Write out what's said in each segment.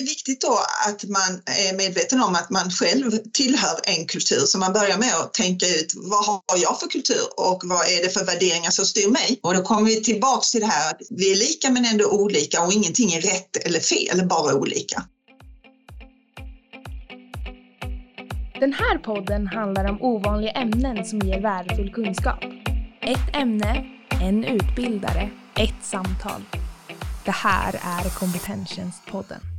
är viktigt då att man är medveten om att man själv tillhör en kultur. Så man börjar med att tänka ut vad har jag för kultur och vad är det för värderingar som styr mig? Och då kommer vi tillbaks till det här att vi är lika men ändå olika och ingenting är rätt eller fel, bara olika. Den här podden handlar om ovanliga ämnen som ger värdefull kunskap. Ett ämne, en utbildare, ett samtal. Det här är Kompetenstjänstpodden.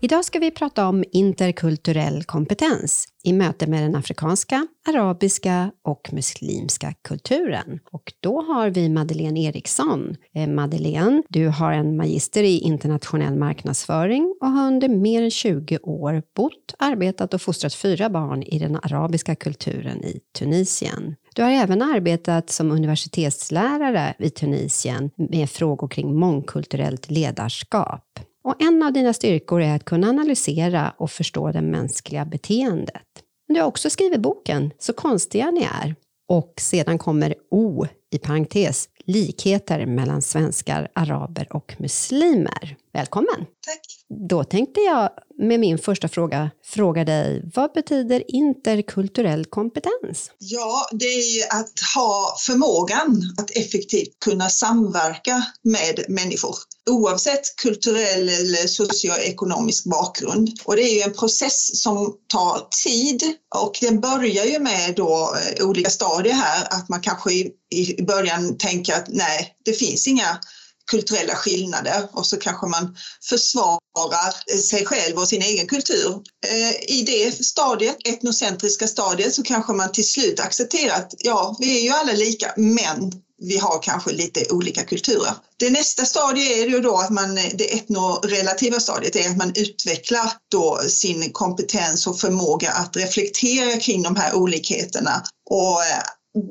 Idag ska vi prata om interkulturell kompetens i möte med den afrikanska, arabiska och muslimska kulturen. Och då har vi Madeleine Eriksson. Eh, Madeleine, du har en magister i internationell marknadsföring och har under mer än 20 år bott, arbetat och fostrat fyra barn i den arabiska kulturen i Tunisien. Du har även arbetat som universitetslärare i Tunisien med frågor kring mångkulturellt ledarskap. Och en av dina styrkor är att kunna analysera och förstå det mänskliga beteendet. Men du har också skrivit boken Så konstiga ni är. Och sedan kommer O i parentes, likheter mellan svenskar, araber och muslimer. Välkommen! Tack! Då tänkte jag med min första fråga fråga dig, vad betyder interkulturell kompetens? Ja, det är ju att ha förmågan att effektivt kunna samverka med människor oavsett kulturell eller socioekonomisk bakgrund. Och det är ju en process som tar tid och den börjar ju med då eh, olika stadier här, att man kanske i början tänker att nej, det finns inga kulturella skillnader och så kanske man försvarar eh, sig själv och sin egen kultur. Eh, I det stadiet, etnocentriska stadiet, så kanske man till slut accepterar att ja, vi är ju alla lika, men vi har kanske lite olika kulturer. Det nästa stadiet är ju då att man, det etnorelativa stadiet är att man utvecklar då sin kompetens och förmåga att reflektera kring de här olikheterna och eh,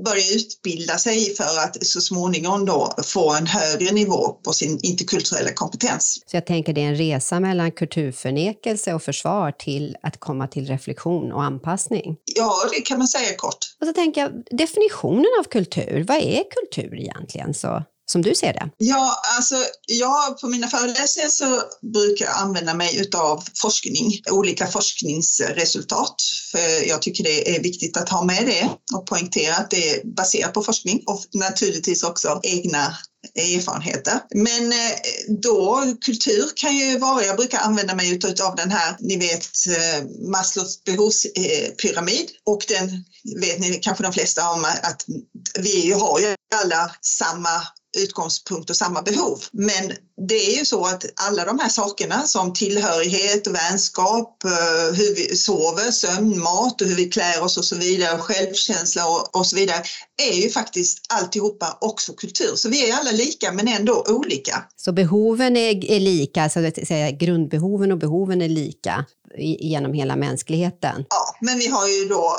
börja utbilda sig för att så småningom då få en högre nivå på sin interkulturella kompetens. Så jag tänker det är en resa mellan kulturförnekelse och försvar till att komma till reflektion och anpassning? Ja, det kan man säga kort. Och så tänker jag, definitionen av kultur, vad är kultur egentligen? Så som du ser det? Ja, alltså jag på mina föreläsningar så brukar jag använda mig utav forskning, olika forskningsresultat. För jag tycker det är viktigt att ha med det och poängtera att det är baserat på forskning och naturligtvis också egna erfarenheter. Men eh, då, kultur kan ju vara, jag brukar använda mig av den här, ni vet eh, Maslows behovspyramid och den vet ni kanske de flesta om att vi har ju alla samma utgångspunkt och samma behov. Men det är ju så att alla de här sakerna som tillhörighet och vänskap, eh, hur vi sover, sömn, mat och hur vi klär oss och så vidare, självkänsla och, och så vidare, är ju faktiskt alltihopa också kultur. Så vi är alla lika men ändå olika. Så behoven är, är lika, alltså så att säga, grundbehoven och behoven är lika genom hela mänskligheten? Ja, men vi har ju då,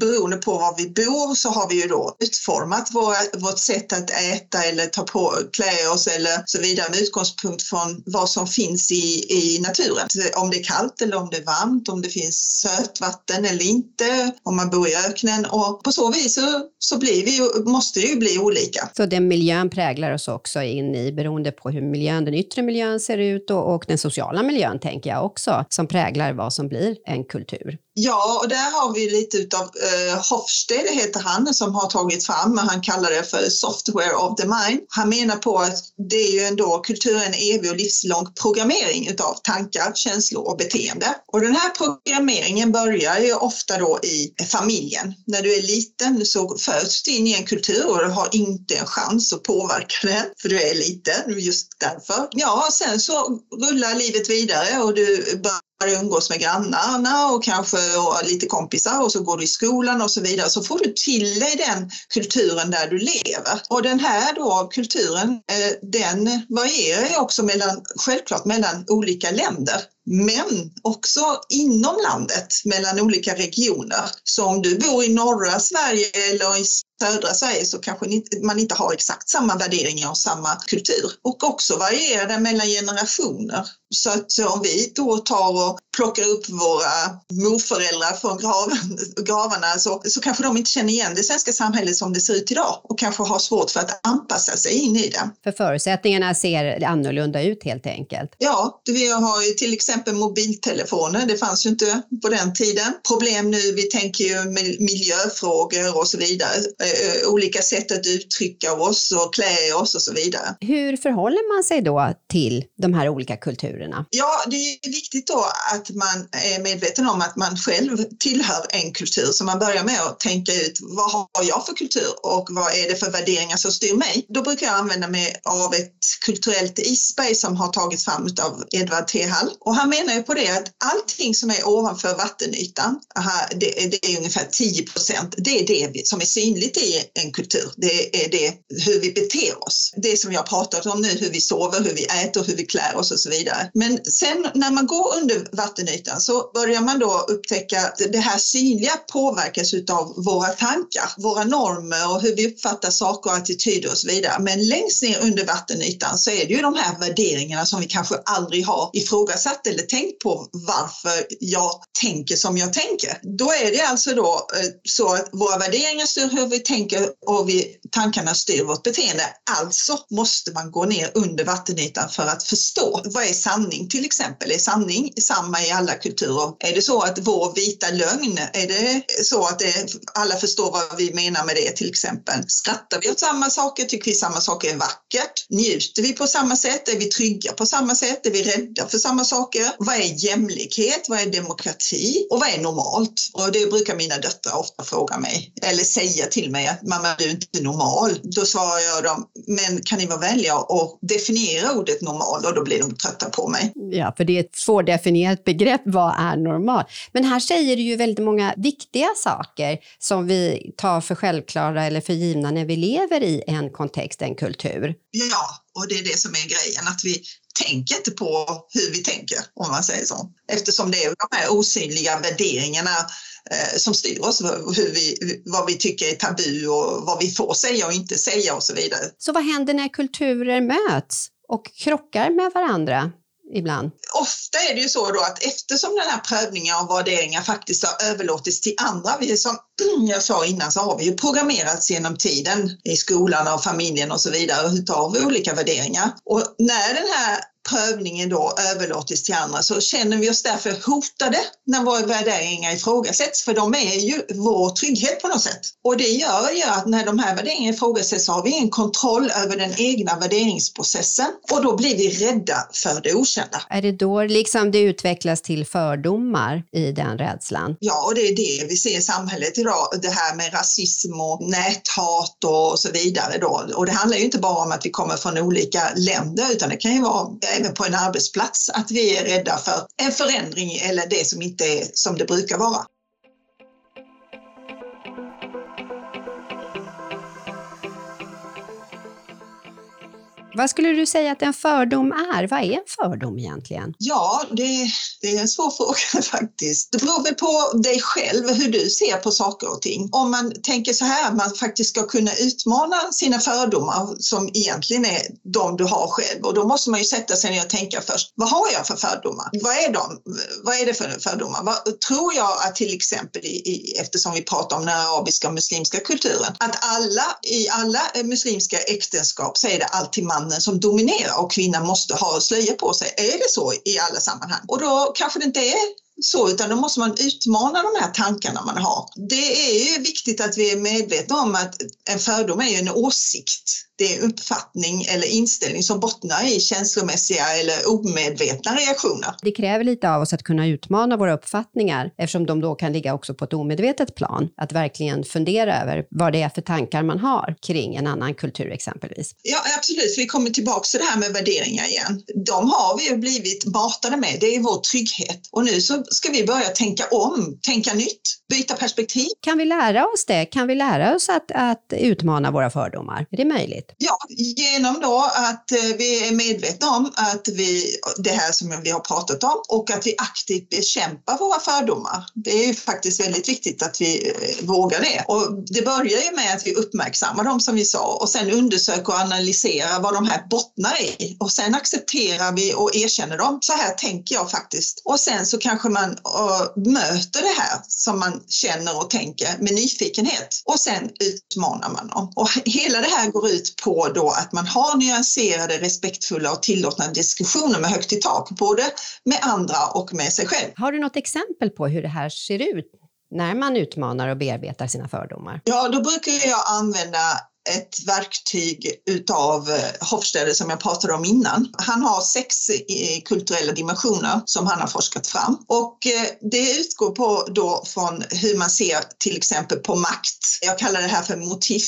beroende på var vi bor, så har vi ju då utformat våra, vårt sätt att äta eller ta på, klä oss eller så vidare med utgångspunkt från vad som finns i, i naturen. Om det är kallt eller om det är varmt, om det finns sötvatten eller inte, om man bor i öknen och på så vis så, så blir vi, måste det ju bli olika. Så den miljön präglar oss också in i beroende på hur miljön, den yttre miljön ser ut och, och den sociala miljön tänker jag också, som präglar vad som blir en kultur. Ja, och där har vi lite utav eh, Hofstede heter han som har tagit fram, han kallar det för software of the mind. Han menar på att det är ju ändå kulturen evig och livslång programmering utav tankar, känslor och beteende. Och den här programmeringen börjar ju ofta då i familjen. När du är liten så föds du in i en kultur och du har inte en chans att påverka den, för du är liten, just därför. Ja, sen så rullar livet vidare och du börjar börjar umgås med grannarna och kanske och lite kompisar och så går du i skolan och så vidare så får du till dig den kulturen där du lever. Och den här då kulturen eh, den varierar ju också mellan, självklart mellan olika länder men också inom landet mellan olika regioner. Så om du bor i norra Sverige eller i södra Sverige så kanske man inte har exakt samma värderingar och samma kultur. Och också varierar det mellan generationer. Så att om vi då tar och plockar upp våra morföräldrar från graven, gravarna så, så kanske de inte känner igen det svenska samhället som det ser ut idag och kanske har svårt för att anpassa sig in i det. För förutsättningarna ser annorlunda ut helt enkelt? Ja, vi har ju till exempel mobiltelefoner, det fanns ju inte på den tiden. Problem nu, vi tänker ju miljöfrågor och så vidare. Eh, olika sätt att uttrycka oss och klä oss och så vidare. Hur förhåller man sig då till de här olika kulturerna? Ja, det är viktigt då att man är medveten om att man själv tillhör en kultur. Så man börjar med att tänka ut vad har jag för kultur och vad är det för värderingar som styr mig? Då brukar jag använda mig av ett kulturellt isberg som har tagits fram av Edvard T. Hall. Och han menar ju på det att allting som är ovanför vattenytan, det, det, är ungefär 10 procent, det är det som är synligt i en kultur. Det är det hur vi beter oss. Det som jag pratat om nu, hur vi sover, hur vi äter, hur vi klär oss och så vidare. Men sen när man går under vattenytan så börjar man då upptäcka att det här synliga påverkas utav våra tankar, våra normer och hur vi uppfattar saker och attityder och så vidare. Men längst ner under vattenytan så är det ju de här värderingarna som vi kanske aldrig har ifrågasatt eller tänkt på varför jag tänker som jag tänker. Då är det alltså då eh, så att våra värderingar styr hur vi tänker och vi, tankarna styr vårt beteende. Alltså måste man gå ner under vattenytan för att förstå. Vad är sanning till exempel? Är sanning samma i alla kulturer? Är det så att vår vita lögn, är det så att det, alla förstår vad vi menar med det till exempel? Skrattar vi åt samma saker? Tycker vi samma saker är vackert? Njuter vi på samma sätt? Är vi trygga på samma sätt? Är vi rädda för samma saker? Vad är jämlikhet? Vad är demokrati? Och vad är normalt? Och det brukar mina döttrar ofta fråga mig eller säga till mig att mamma du är inte normal. Då svarar jag dem, men kan ni vara vänliga och definiera ordet normal? Och då blir de trötta på mig. Ja, för det är ett svårdefinierat begrepp. Vad är normal? Men här säger du ju väldigt många viktiga saker som vi tar för självklara eller för givna när vi lever i en kontext, en kultur. Ja, och det är det som är grejen, att vi tänker inte på hur vi tänker, om man säger så. Eftersom det är de här osynliga värderingarna eh, som styr oss, hur vi, vad vi tycker är tabu och vad vi får säga och inte säga och så vidare. Så vad händer när kulturer möts och krockar med varandra? ibland? Ofta är det ju så då att eftersom den här prövningen av värderingar faktiskt har överlåtits till andra, vi som jag sa innan så har vi ju programmerats genom tiden i skolan och familjen och så vidare utav olika värderingar. Och när den här prövningen då överlåtits till andra så känner vi oss därför hotade när våra värderingar ifrågasätts för de är ju vår trygghet på något sätt. Och det gör ju att när de här värderingarna ifrågasätts så har vi ingen kontroll över den egna värderingsprocessen och då blir vi rädda för det okända. Är det då liksom det utvecklas till fördomar i den rädslan? Ja, och det är det vi ser i samhället idag, det här med rasism och näthat och så vidare då. Och det handlar ju inte bara om att vi kommer från olika länder utan det kan ju vara även på en arbetsplats, att vi är rädda för en förändring eller det som inte är som det brukar vara. Vad skulle du säga att en fördom är? Vad är en fördom egentligen? Ja, det, det är en svår fråga faktiskt. Det beror väl på dig själv, hur du ser på saker och ting. Om man tänker så här, man faktiskt ska kunna utmana sina fördomar som egentligen är de du har själv. Och då måste man ju sätta sig ner och tänka först, vad har jag för fördomar? Vad är, de? Vad är det för fördomar? Vad, tror jag att till exempel, i, i, eftersom vi pratar om den arabiska och muslimska kulturen, att alla i alla muslimska äktenskap så är det alltid man mannen som dominerar och kvinnan måste ha slöja på sig. Är det så i alla sammanhang? Och då kanske det inte är så, utan då måste man utmana de här tankarna man har. Det är ju viktigt att vi är medvetna om att en fördom är ju en åsikt det är uppfattning eller inställning som bottnar i känslomässiga eller omedvetna reaktioner. Det kräver lite av oss att kunna utmana våra uppfattningar eftersom de då kan ligga också på ett omedvetet plan. Att verkligen fundera över vad det är för tankar man har kring en annan kultur exempelvis. Ja absolut, vi kommer tillbaka till det här med värderingar igen. De har vi ju blivit matade med, det är vår trygghet. Och nu så ska vi börja tänka om, tänka nytt, byta perspektiv. Kan vi lära oss det? Kan vi lära oss att, att utmana våra fördomar? Är det möjligt? Ja, genom då att eh, vi är medvetna om att vi, det här som vi har pratat om och att vi aktivt bekämpar våra fördomar. Det är ju faktiskt väldigt viktigt att vi eh, vågar det. Och det börjar ju med att vi uppmärksammar dem som vi sa och sen undersöker och analyserar vad de här bottnar i och sen accepterar vi och erkänner dem. Så här tänker jag faktiskt. Och sen så kanske man uh, möter det här som man känner och tänker med nyfikenhet och sen utmanar man dem. Och hela det här går ut på då att man har nyanserade, respektfulla och tillåtna diskussioner med högt i tak, både med andra och med sig själv. Har du något exempel på hur det här ser ut när man utmanar och bearbetar sina fördomar? Ja, då brukar jag använda ett verktyg utav eh, Hofstede som jag pratade om innan. Han har sex eh, kulturella dimensioner som han har forskat fram och eh, det utgår på då från hur man ser till exempel på makt. Jag kallar det här för motiv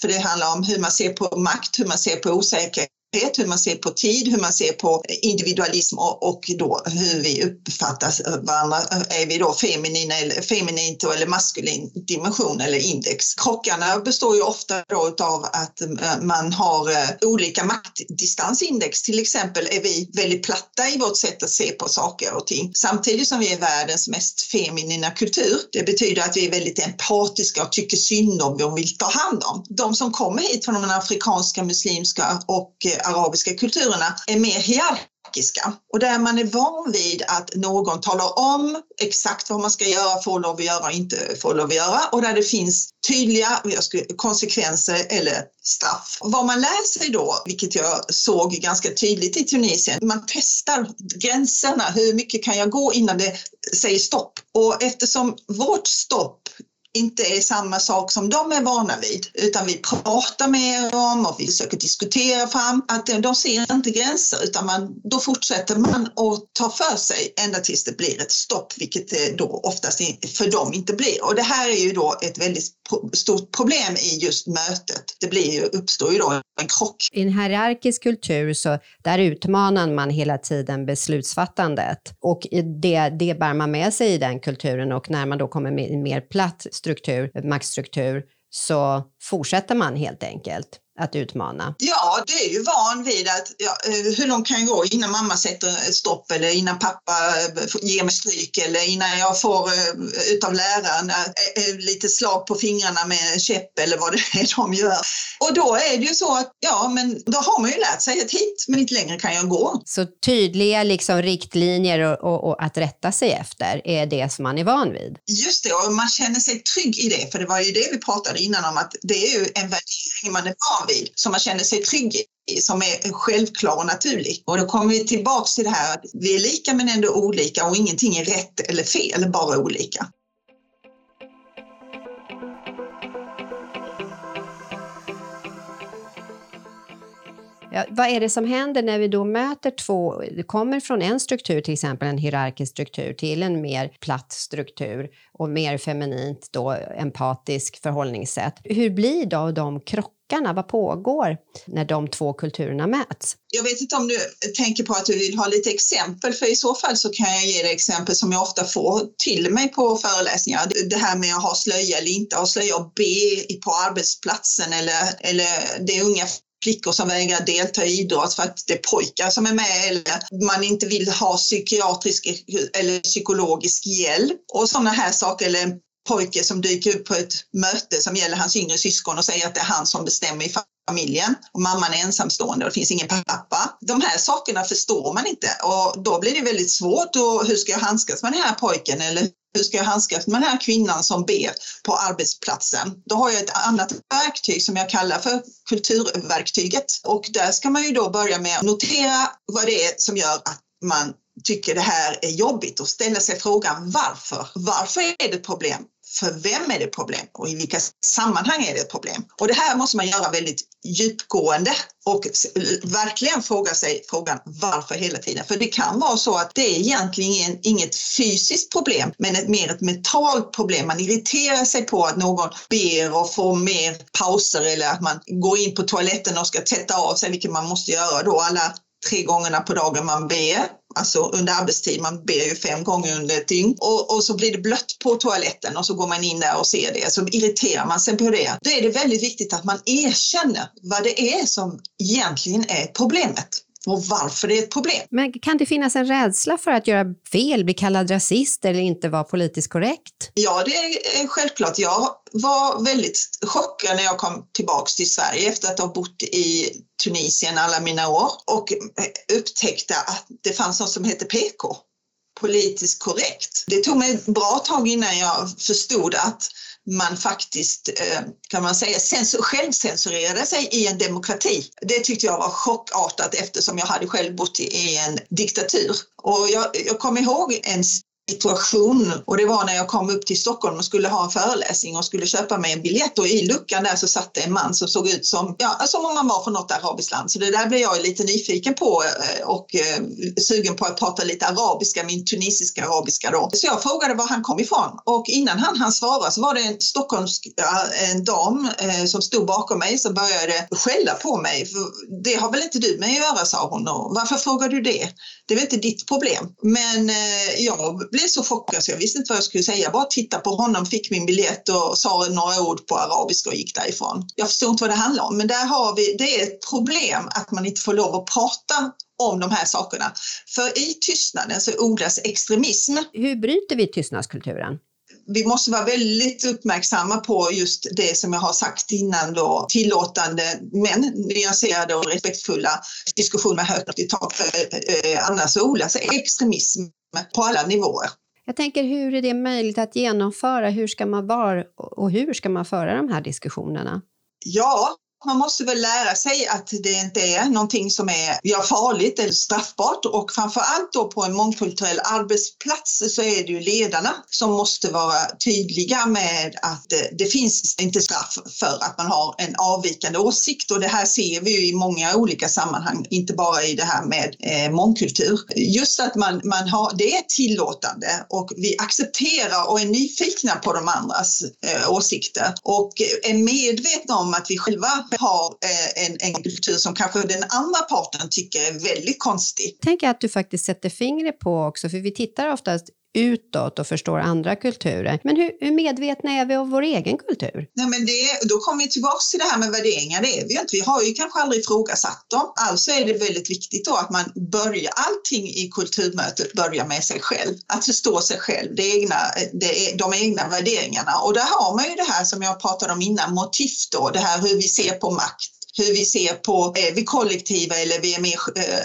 för det handlar om hur man ser på makt, hur man ser på osäkerhet hur man ser på tid, hur man ser på individualism och då hur vi uppfattar varandra. Är vi då feminina eller, feminint eller maskulin dimension eller index? Krockarna består ju ofta då av att eh, man har eh, olika maktdistansindex. Till exempel är vi väldigt platta i vårt sätt att se på saker och ting samtidigt som vi är världens mest feminina kultur. Det betyder att vi är väldigt empatiska och tycker synd om och vill ta hand om. De som kommer hit från de afrikanska, muslimska och eh, arabiska kulturerna är mer hierarkiska och där man är van vid att någon talar om exakt vad man ska göra, får lov att göra och inte får lov att göra och där det finns tydliga konsekvenser eller straff. Vad man lär sig då, vilket jag såg ganska tydligt i Tunisien, man testar gränserna. Hur mycket kan jag gå innan det säger stopp? Och eftersom vårt stopp inte är samma sak som de är vana vid utan vi pratar med dem och vi försöker diskutera fram att de ser inte gränser utan man, då fortsätter man att ta för sig ända tills det blir ett stopp vilket det då oftast för dem inte blir. Och det här är ju då ett väldigt stort problem i just mötet. Det blir ju, uppstår ju då en krock. I en hierarkisk kultur så där utmanar man hela tiden beslutsfattandet och det, det bär man med sig i den kulturen och när man då kommer med mer platt struktur, maktstruktur, så fortsätter man helt enkelt att utmana? Ja, det är ju van vid att ja, eh, hur långt kan jag gå innan mamma sätter stopp eller innan pappa eh, ger mig stryk eller innan jag får eh, utav läraren lite slag på fingrarna med käpp eller vad det är de gör. Och då är det ju så att ja, men då har man ju lärt sig att hit, men inte längre kan jag gå. Så tydliga liksom riktlinjer och, och, och att rätta sig efter är det som man är van vid? Just det, och man känner sig trygg i det, för det var ju det vi pratade innan om att det är ju en värdering man är van vid som man känner sig trygg i, som är självklar och naturlig. Och då kommer vi tillbaks till det här att vi är lika men ändå olika och ingenting är rätt eller fel, bara olika. Ja, vad är det som händer när vi då möter två, det kommer från en struktur, till exempel en hierarkisk struktur, till en mer platt struktur och mer feminint då empatisk förhållningssätt. Hur blir då de krockarna? Vad pågår när de två kulturerna möts? Jag vet inte om du tänker på att du vill ha lite exempel, för i så fall så kan jag ge dig exempel som jag ofta får till mig på föreläsningar. Det här med att ha slöja eller inte ha slöja och be på arbetsplatsen eller, eller det unga flickor som vägrar delta i idrott för att det är pojkar som är med eller man inte vill ha psykiatrisk eller psykologisk hjälp och sådana här saker. Eller en pojke som dyker upp på ett möte som gäller hans yngre syskon och säger att det är han som bestämmer i familjen och mamman är ensamstående och det finns ingen pappa. De här sakerna förstår man inte och då blir det väldigt svårt. Och hur ska jag handskas med den här pojken eller hur ska jag handskas med den här kvinnan som ber på arbetsplatsen? Då har jag ett annat verktyg som jag kallar för kulturverktyget och där ska man ju då börja med att notera vad det är som gör att man tycker det här är jobbigt och ställa sig frågan varför? Varför är det ett problem? För vem är det problem och i vilka sammanhang är det ett problem? Och det här måste man göra väldigt djupgående och eh, verkligen fråga sig frågan varför hela tiden. För det kan vara så att det är egentligen inget fysiskt problem men ett, mer ett mentalt problem. Man irriterar sig på att någon ber och får mer pauser eller att man går in på toaletten och ska tvätta av sig, vilket man måste göra då alla tre gångerna på dagen man ber alltså under arbetstid. Man ber ju fem gånger under ett dygn och, och så blir det blött på toaletten och så går man in där och ser det. Så irriterar man sig på det. Då är det väldigt viktigt att man erkänner vad det är som egentligen är problemet och varför det är ett problem. Men kan det finnas en rädsla för att göra fel, bli kallad rasist eller inte vara politiskt korrekt? Ja, det är självklart. Jag var väldigt chockad när jag kom tillbaks till Sverige efter att ha bott i Tunisien alla mina år och upptäckte att det fanns något som heter PK, politiskt korrekt. Det tog mig ett bra tag innan jag förstod att man faktiskt, eh, kan man säga, självcensurerade sig i en demokrati. Det tyckte jag var chockartat eftersom jag hade själv bott i en diktatur. Och jag, jag kommer ihåg en situation och det var när jag kom upp till Stockholm och skulle ha en föreläsning och skulle köpa mig en biljett och i luckan där så satt det en man som såg ut som, ja, alltså som om han var från något arabiskt land. Så det där blev jag lite nyfiken på eh, och eh, sugen på att prata lite arabiska, min tunisiska arabiska då. Så jag frågade var han kom ifrån och innan han hann svara så var det en stockholmsk en dam eh, som stod bakom mig som började skälla på mig. Det har väl inte du med att göra, sa hon. Och varför frågar du det? Det är väl inte ditt problem. Men eh, jag blev så chockad så jag visste inte vad jag skulle säga. Jag bara tittade på honom, fick min biljett och sa några ord på arabiska och gick därifrån. Jag förstod inte vad det handlade om, men där har vi, det är ett problem att man inte får lov att prata om de här sakerna. För i tystnaden så odlas extremism. Hur bryter vi tystnadskulturen? vi måste vara väldigt uppmärksamma på just det som jag har sagt innan då, tillåtande men nyanserade och respektfulla diskussioner med högt i tak. Eh, annars odlas extremism på alla nivåer. Jag tänker, hur är det möjligt att genomföra? Hur ska man vara och hur ska man föra de här diskussionerna? Ja, man måste väl lära sig att det inte är någonting som är ja, farligt eller straffbart. Och framför allt då på en mångkulturell arbetsplats så är det ju ledarna som måste vara tydliga med att det, det finns inte straff för att man har en avvikande åsikt. Och det här ser vi ju i många olika sammanhang, inte bara i det här med eh, mångkultur. Just att man, man har, det är tillåtande och vi accepterar och är nyfikna på de andras eh, åsikter. Och är medvetna om att vi själva har eh, en, en kultur som kanske den andra parten tycker är väldigt konstig. Tänk att du faktiskt sätter fingret på också, för vi tittar oftast utåt och förstår andra kulturer. Men hur, hur, medvetna är vi om vår egen kultur? Nej, men det, då kommer vi tillbaka till det här med värderingar. Det är vi inte. Vi har ju kanske aldrig ifrågasatt dem. Alltså är det väldigt viktigt då att man börjar, allting i kulturmötet börjar med sig själv. Att förstå sig själv, det egna, det, de egna värderingarna. Och där har man ju det här som jag pratade om innan, motiv då, det här hur vi ser på makt hur vi ser på, är vi kollektiva eller vi är mer eh,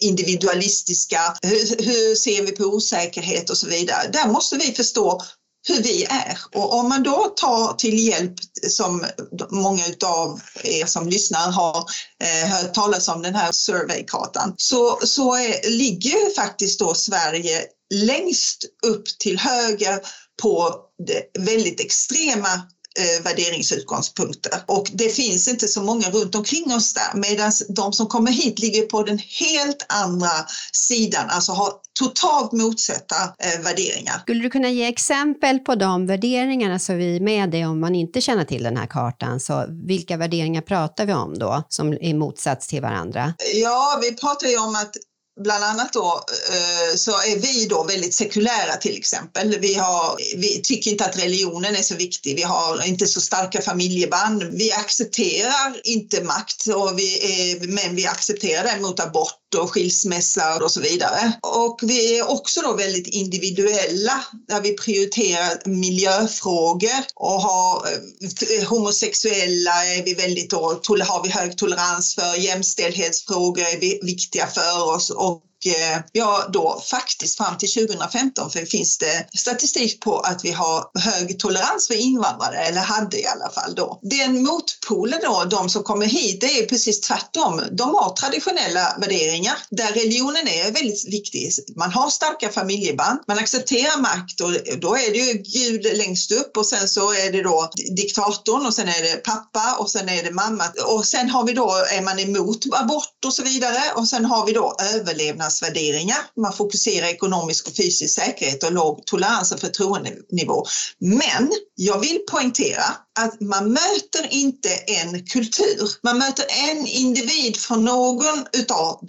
individualistiska? Hur, hur ser vi på osäkerhet och så vidare? Där måste vi förstå hur vi är. Och om man då tar till hjälp, som många av er som lyssnar har eh, hört talas om, den här surveykartan, så, så är, ligger faktiskt då Sverige längst upp till höger på det väldigt extrema eh, värderingsutgångspunkter. Och det finns inte så många runt omkring oss där medan de som kommer hit ligger på den helt andra sidan, alltså har totalt motsatta eh, värderingar. Skulle du kunna ge exempel på de värderingarna så vi är med det om man inte känner till den här kartan? Så vilka värderingar pratar vi om då som är motsats till varandra? Ja, vi pratar ju om att bland annat då eh, så är vi då väldigt sekulära till exempel. Vi, har, vi tycker inte att religionen är så viktig. Vi har inte så starka familjeband. Vi accepterar inte makt och vi är, men vi accepterar däremot abort och skilsmässa och så vidare. Och vi är också då väldigt individuella där vi prioriterar miljöfrågor och har eh, homosexuella är vi väldigt då, har vi hög tolerans för, jämställdhetsfrågor är viktiga för oss och Eh, ja, då faktiskt fram till 2015 för finns det statistik på att vi har hög tolerans för invandrare, eller hade i alla fall då. Den motpolen då, de som kommer hit, det är precis tvärtom. De har traditionella värderingar där religionen är väldigt viktig. Man har starka familjeband, man accepterar makt och då är det ju Gud längst upp och sen så är det då diktatorn och sen är det pappa och sen är det mamma och sen har vi då, är man emot abort och så vidare och sen har vi då överlevnad värderingar. Man fokuserar ekonomisk och fysisk säkerhet och låg tolerans och förtroendenivå. Men jag vill poängtera att man möter inte en kultur. Man möter en individ från någon utav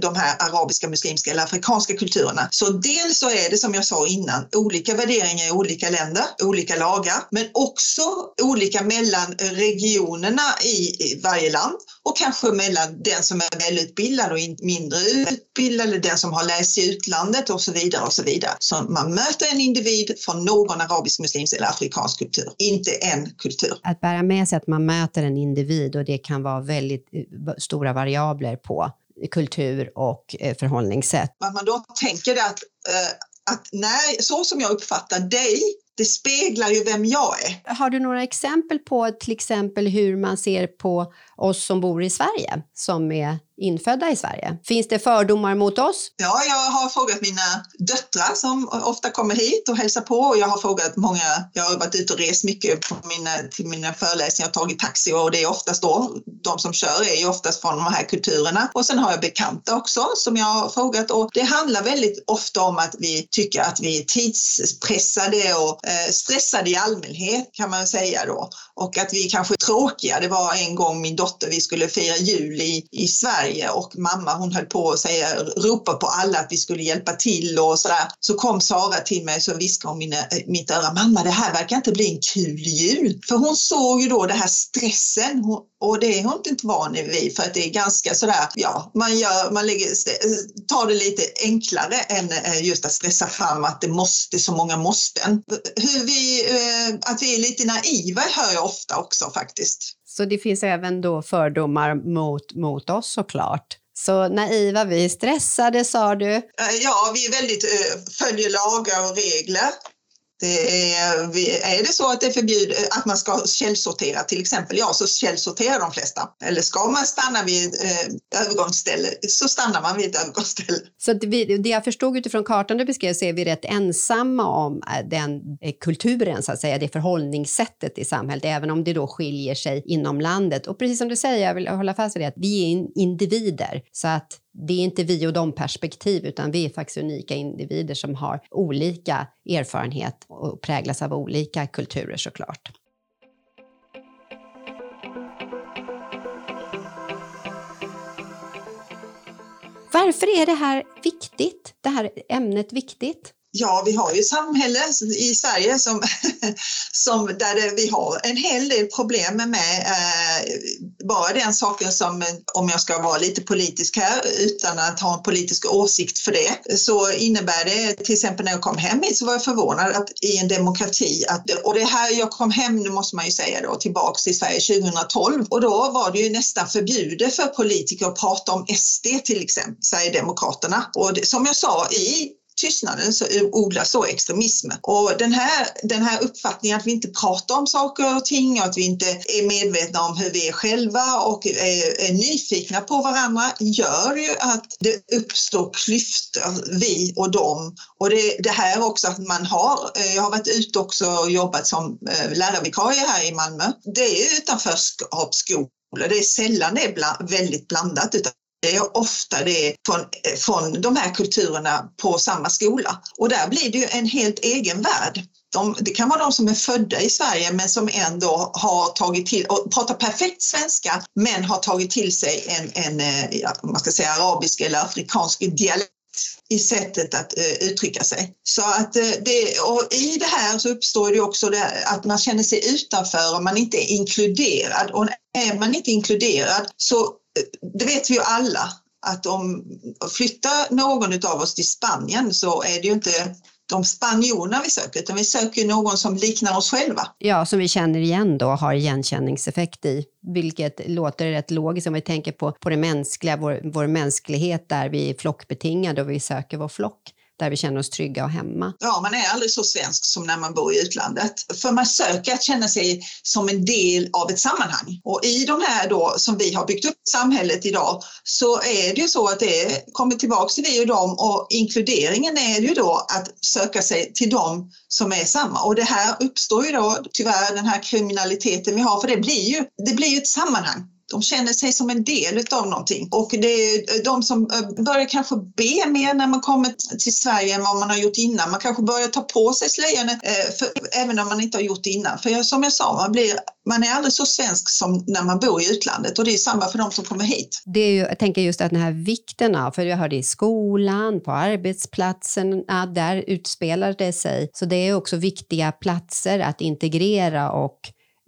de här arabiska, muslimska eller afrikanska kulturerna. Så dels så är det som jag sa innan olika värderingar i olika länder, olika lagar, men också olika mellan regionerna i varje land och kanske mellan den som är välutbildad och mindre utbildad, eller den som har läst i utlandet och så vidare och så vidare. Så man möter en individ från någon arabisk, muslimsk eller afrikansk kultur, inte en kultur. Att bära med sig att man möter en individ och det kan vara väldigt eh, stora variabler på kultur och eh, förhållningssätt. Att man då tänker att, eh, att när, så som jag uppfattar dig det speglar ju vem jag är. Har du några exempel på till exempel hur man ser på oss som bor i Sverige, som är infödda i Sverige? Finns det fördomar mot oss? Ja, jag har frågat mina döttrar som ofta kommer hit och hälsar på och jag har frågat många, jag har varit ute och rest mycket på mina, till mina föreläsningar och tagit taxi och det är oftast då, de som kör är ju oftast från de här kulturerna. Och sen har jag bekanta också som jag har frågat och det handlar väldigt ofta om att vi tycker att vi är tidspressade och eh, stressade i allmänhet kan man säga då. Och att vi kanske är tråkiga. Det var en gång min dotter, vi skulle fira jul i, i Sverige och mamma hon höll på att säga, ropa på alla att vi skulle hjälpa till och sådär. Så kom Sara till mig så viskade hon mina, mitt öra, mamma det här verkar inte bli en kul jul. För hon såg ju då den här stressen och det är hon inte van vid för att det är ganska sådär, ja, man, gör, man lägger, tar det lite enklare än eh, just att stressa fram att det måste, så många måsten. Hur vi, eh, att vi är lite naiva hör jag ofta också faktiskt. Så det finns även då fördomar mot, mot oss såklart. Så naiva, vi är stressade sa du? Eh, ja, vi är väldigt, eh, följer lagar och regler. Det är, är det så att det är att man ska källsortera till exempel, ja så källsorterar de flesta. Eller ska man stanna vid eh, övergångsställe så stannar man vid ett övergångsställe. Så det, det jag förstod utifrån kartan du beskrev så är vi rätt ensamma om eh, den eh, kulturen, så att säga, det förhållningssättet i samhället, även om det då skiljer sig inom landet. Och precis som du säger, jag vill hålla fast vid det, att vi är individer. Så att det är inte vi och de perspektiv, utan vi är faktiskt unika individer som har olika erfarenhet och präglas av olika kulturer såklart. Varför är det här viktigt? Det här ämnet viktigt? Ja, vi har ju samhälle i Sverige som, som där det, vi har en hel del problem med eh, bara den saken som, om jag ska vara lite politisk här utan att ha en politisk åsikt för det, så innebär det till exempel när jag kom hem hit så var jag förvånad att i en demokrati, att, och det här jag kom hem, nu måste man ju säga då, tillbaks till Sverige 2012 och då var det ju nästan förbjudet för politiker att prata om SD till exempel, Sverigedemokraterna. Och det, som jag sa i tystnaden så odlas då extremism. Och den här, den här uppfattningen att vi inte pratar om saker och ting och att vi inte är medvetna om hur vi är själva och är, är nyfikna på varandra gör ju att det uppstår klyftor, vi och dem. Och det, det här också att man har, eh, jag har varit ute också och jobbat som eh, lärarvikarie här i Malmö. Det är utanförskapsskola det är sällan det är bland, väldigt blandat utan ofta det från, från de här kulturerna på samma skola. Och där blir det ju en helt egen värld. De, det kan vara de som är födda i Sverige men som ändå har tagit till, och pratar perfekt svenska men har tagit till sig en, en eh, ja, man ska säga arabisk eller afrikansk dialekt i sättet att uh, uttrycka sig. Så att uh, det, och i det här så uppstår det också det, att man känner sig utanför och man inte är inkluderad. Och är man inte inkluderad så det vet vi ju alla att om flyttar någon av oss till Spanien så är det ju inte de spanjorerna vi söker, utan vi söker någon som liknar oss själva. Ja, som vi känner igen då, har igenkänningseffekt i, vilket låter rätt logiskt om vi tänker på, på det mänskliga, vår, vår mänsklighet där vi är flockbetingade och vi söker vår flock där vi känner oss trygga och hemma. Ja, man är aldrig så svensk som när man bor i utlandet. För man söker att känna sig som en del av ett sammanhang. Och i de här då som vi har byggt upp samhället idag så är det ju så att det kommer tillbaka till vi och dem och inkluderingen är ju då att söka sig till dem som är samma. Och det här uppstår ju då tyvärr den här kriminaliteten vi har för det blir ju, det blir ju ett sammanhang de känner sig som en del av någonting. Och det är eh, de som eh, börjar kanske be mer när man kommer till Sverige än vad man har gjort innan. Man kanske börjar ta på sig slöjan eh, även om man inte har gjort det innan. För som jag sa, man, blir, man är aldrig så svensk som när man bor i utlandet och det är samma för de som kommer hit. Det är ju, jag tänker just att den här vikten av, för jag hörde i skolan, på arbetsplatsen, där utspelar det sig. Så det är också viktiga platser att integrera och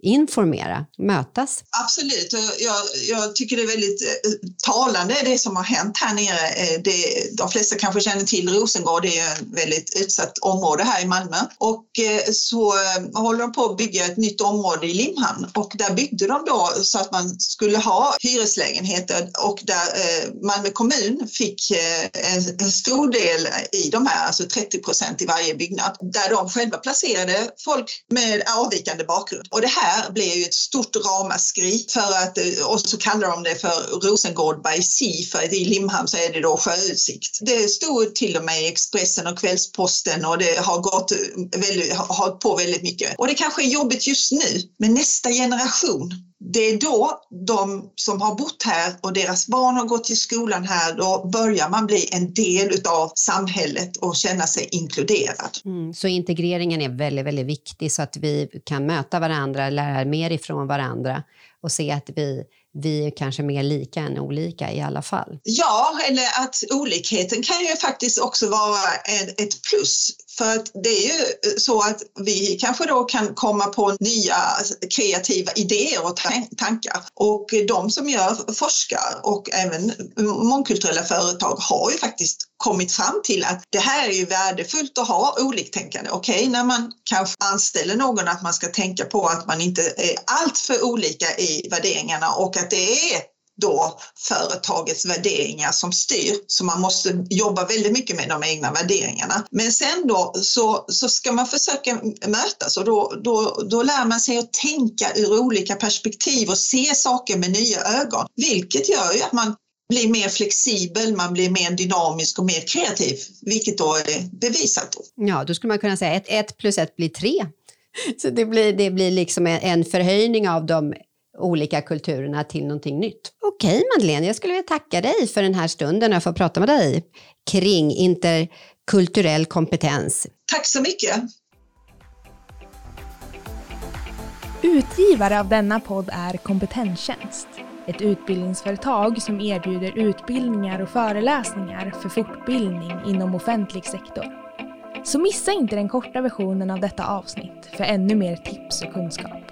informera, mötas? Absolut, jag, jag, tycker det är väldigt eh, talande det som har hänt här nere. Eh, det, de flesta kanske känner till Rosengård, det är ett väldigt utsatt område här i Malmö. Och eh, så håller de på att bygga ett nytt område i Limhamn och där byggde de då så att man skulle ha hyreslägenheter och där Malmö kommun fick en stor del i de här, alltså 30 procent i varje byggnad, där de själva placerade folk med avvikande bakgrund. Och det här här blev ju ett stort ramaskri för att, eh, och så kallar de det för Rosengård by Sea för i Limhamn så är det då sjöutsikt. Det stod till och med i Expressen och Kvällsposten och det har gått eh, väldigt, har på väldigt mycket. Och det kanske är jobbigt just nu, men nästa generation det är då de som har bott här och deras barn har gått i skolan här, då börjar man bli en del av samhället och känna sig inkluderad. Mm, så integreringen är väldigt, väldigt viktig så att vi kan möta varandra, lära mer ifrån varandra och se att vi vi är kanske mer lika än olika i alla fall. Ja, eller att olikheten kan ju faktiskt också vara ett plus. För att det är ju eh, så att vi kanske då kan komma på nya kreativa idéer och tankar. Och de som gör forskar och även mångkulturella företag har ju faktiskt kommit fram till att det här är ju värdefullt att ha oliktänkande. Okej, okay, när man kanske anställer någon att man ska tänka på att man inte är alltför olika i värderingarna och att det är då företagets värderingar som styr. Så man måste jobba väldigt mycket med de egna värderingarna. Men sen då så, så ska man försöka mötas och då, då, då lär man sig att tänka ur olika perspektiv och se saker med nya ögon. Vilket gör ju att man blir mer flexibel, man blir mer dynamisk och mer kreativ, vilket då är bevisat. Ja, då skulle man kunna säga att ett plus ett blir tre. Så det blir, det blir liksom en förhöjning av de olika kulturerna till någonting nytt. Okej Madeleine, jag skulle vilja tacka dig för den här stunden att få prata med dig kring interkulturell kompetens. Tack så mycket. Utgivare av denna podd är Kompetenstjänst. Ett utbildningsföretag som erbjuder utbildningar och föreläsningar för fortbildning inom offentlig sektor. Så missa inte den korta versionen av detta avsnitt för ännu mer tips och kunskap.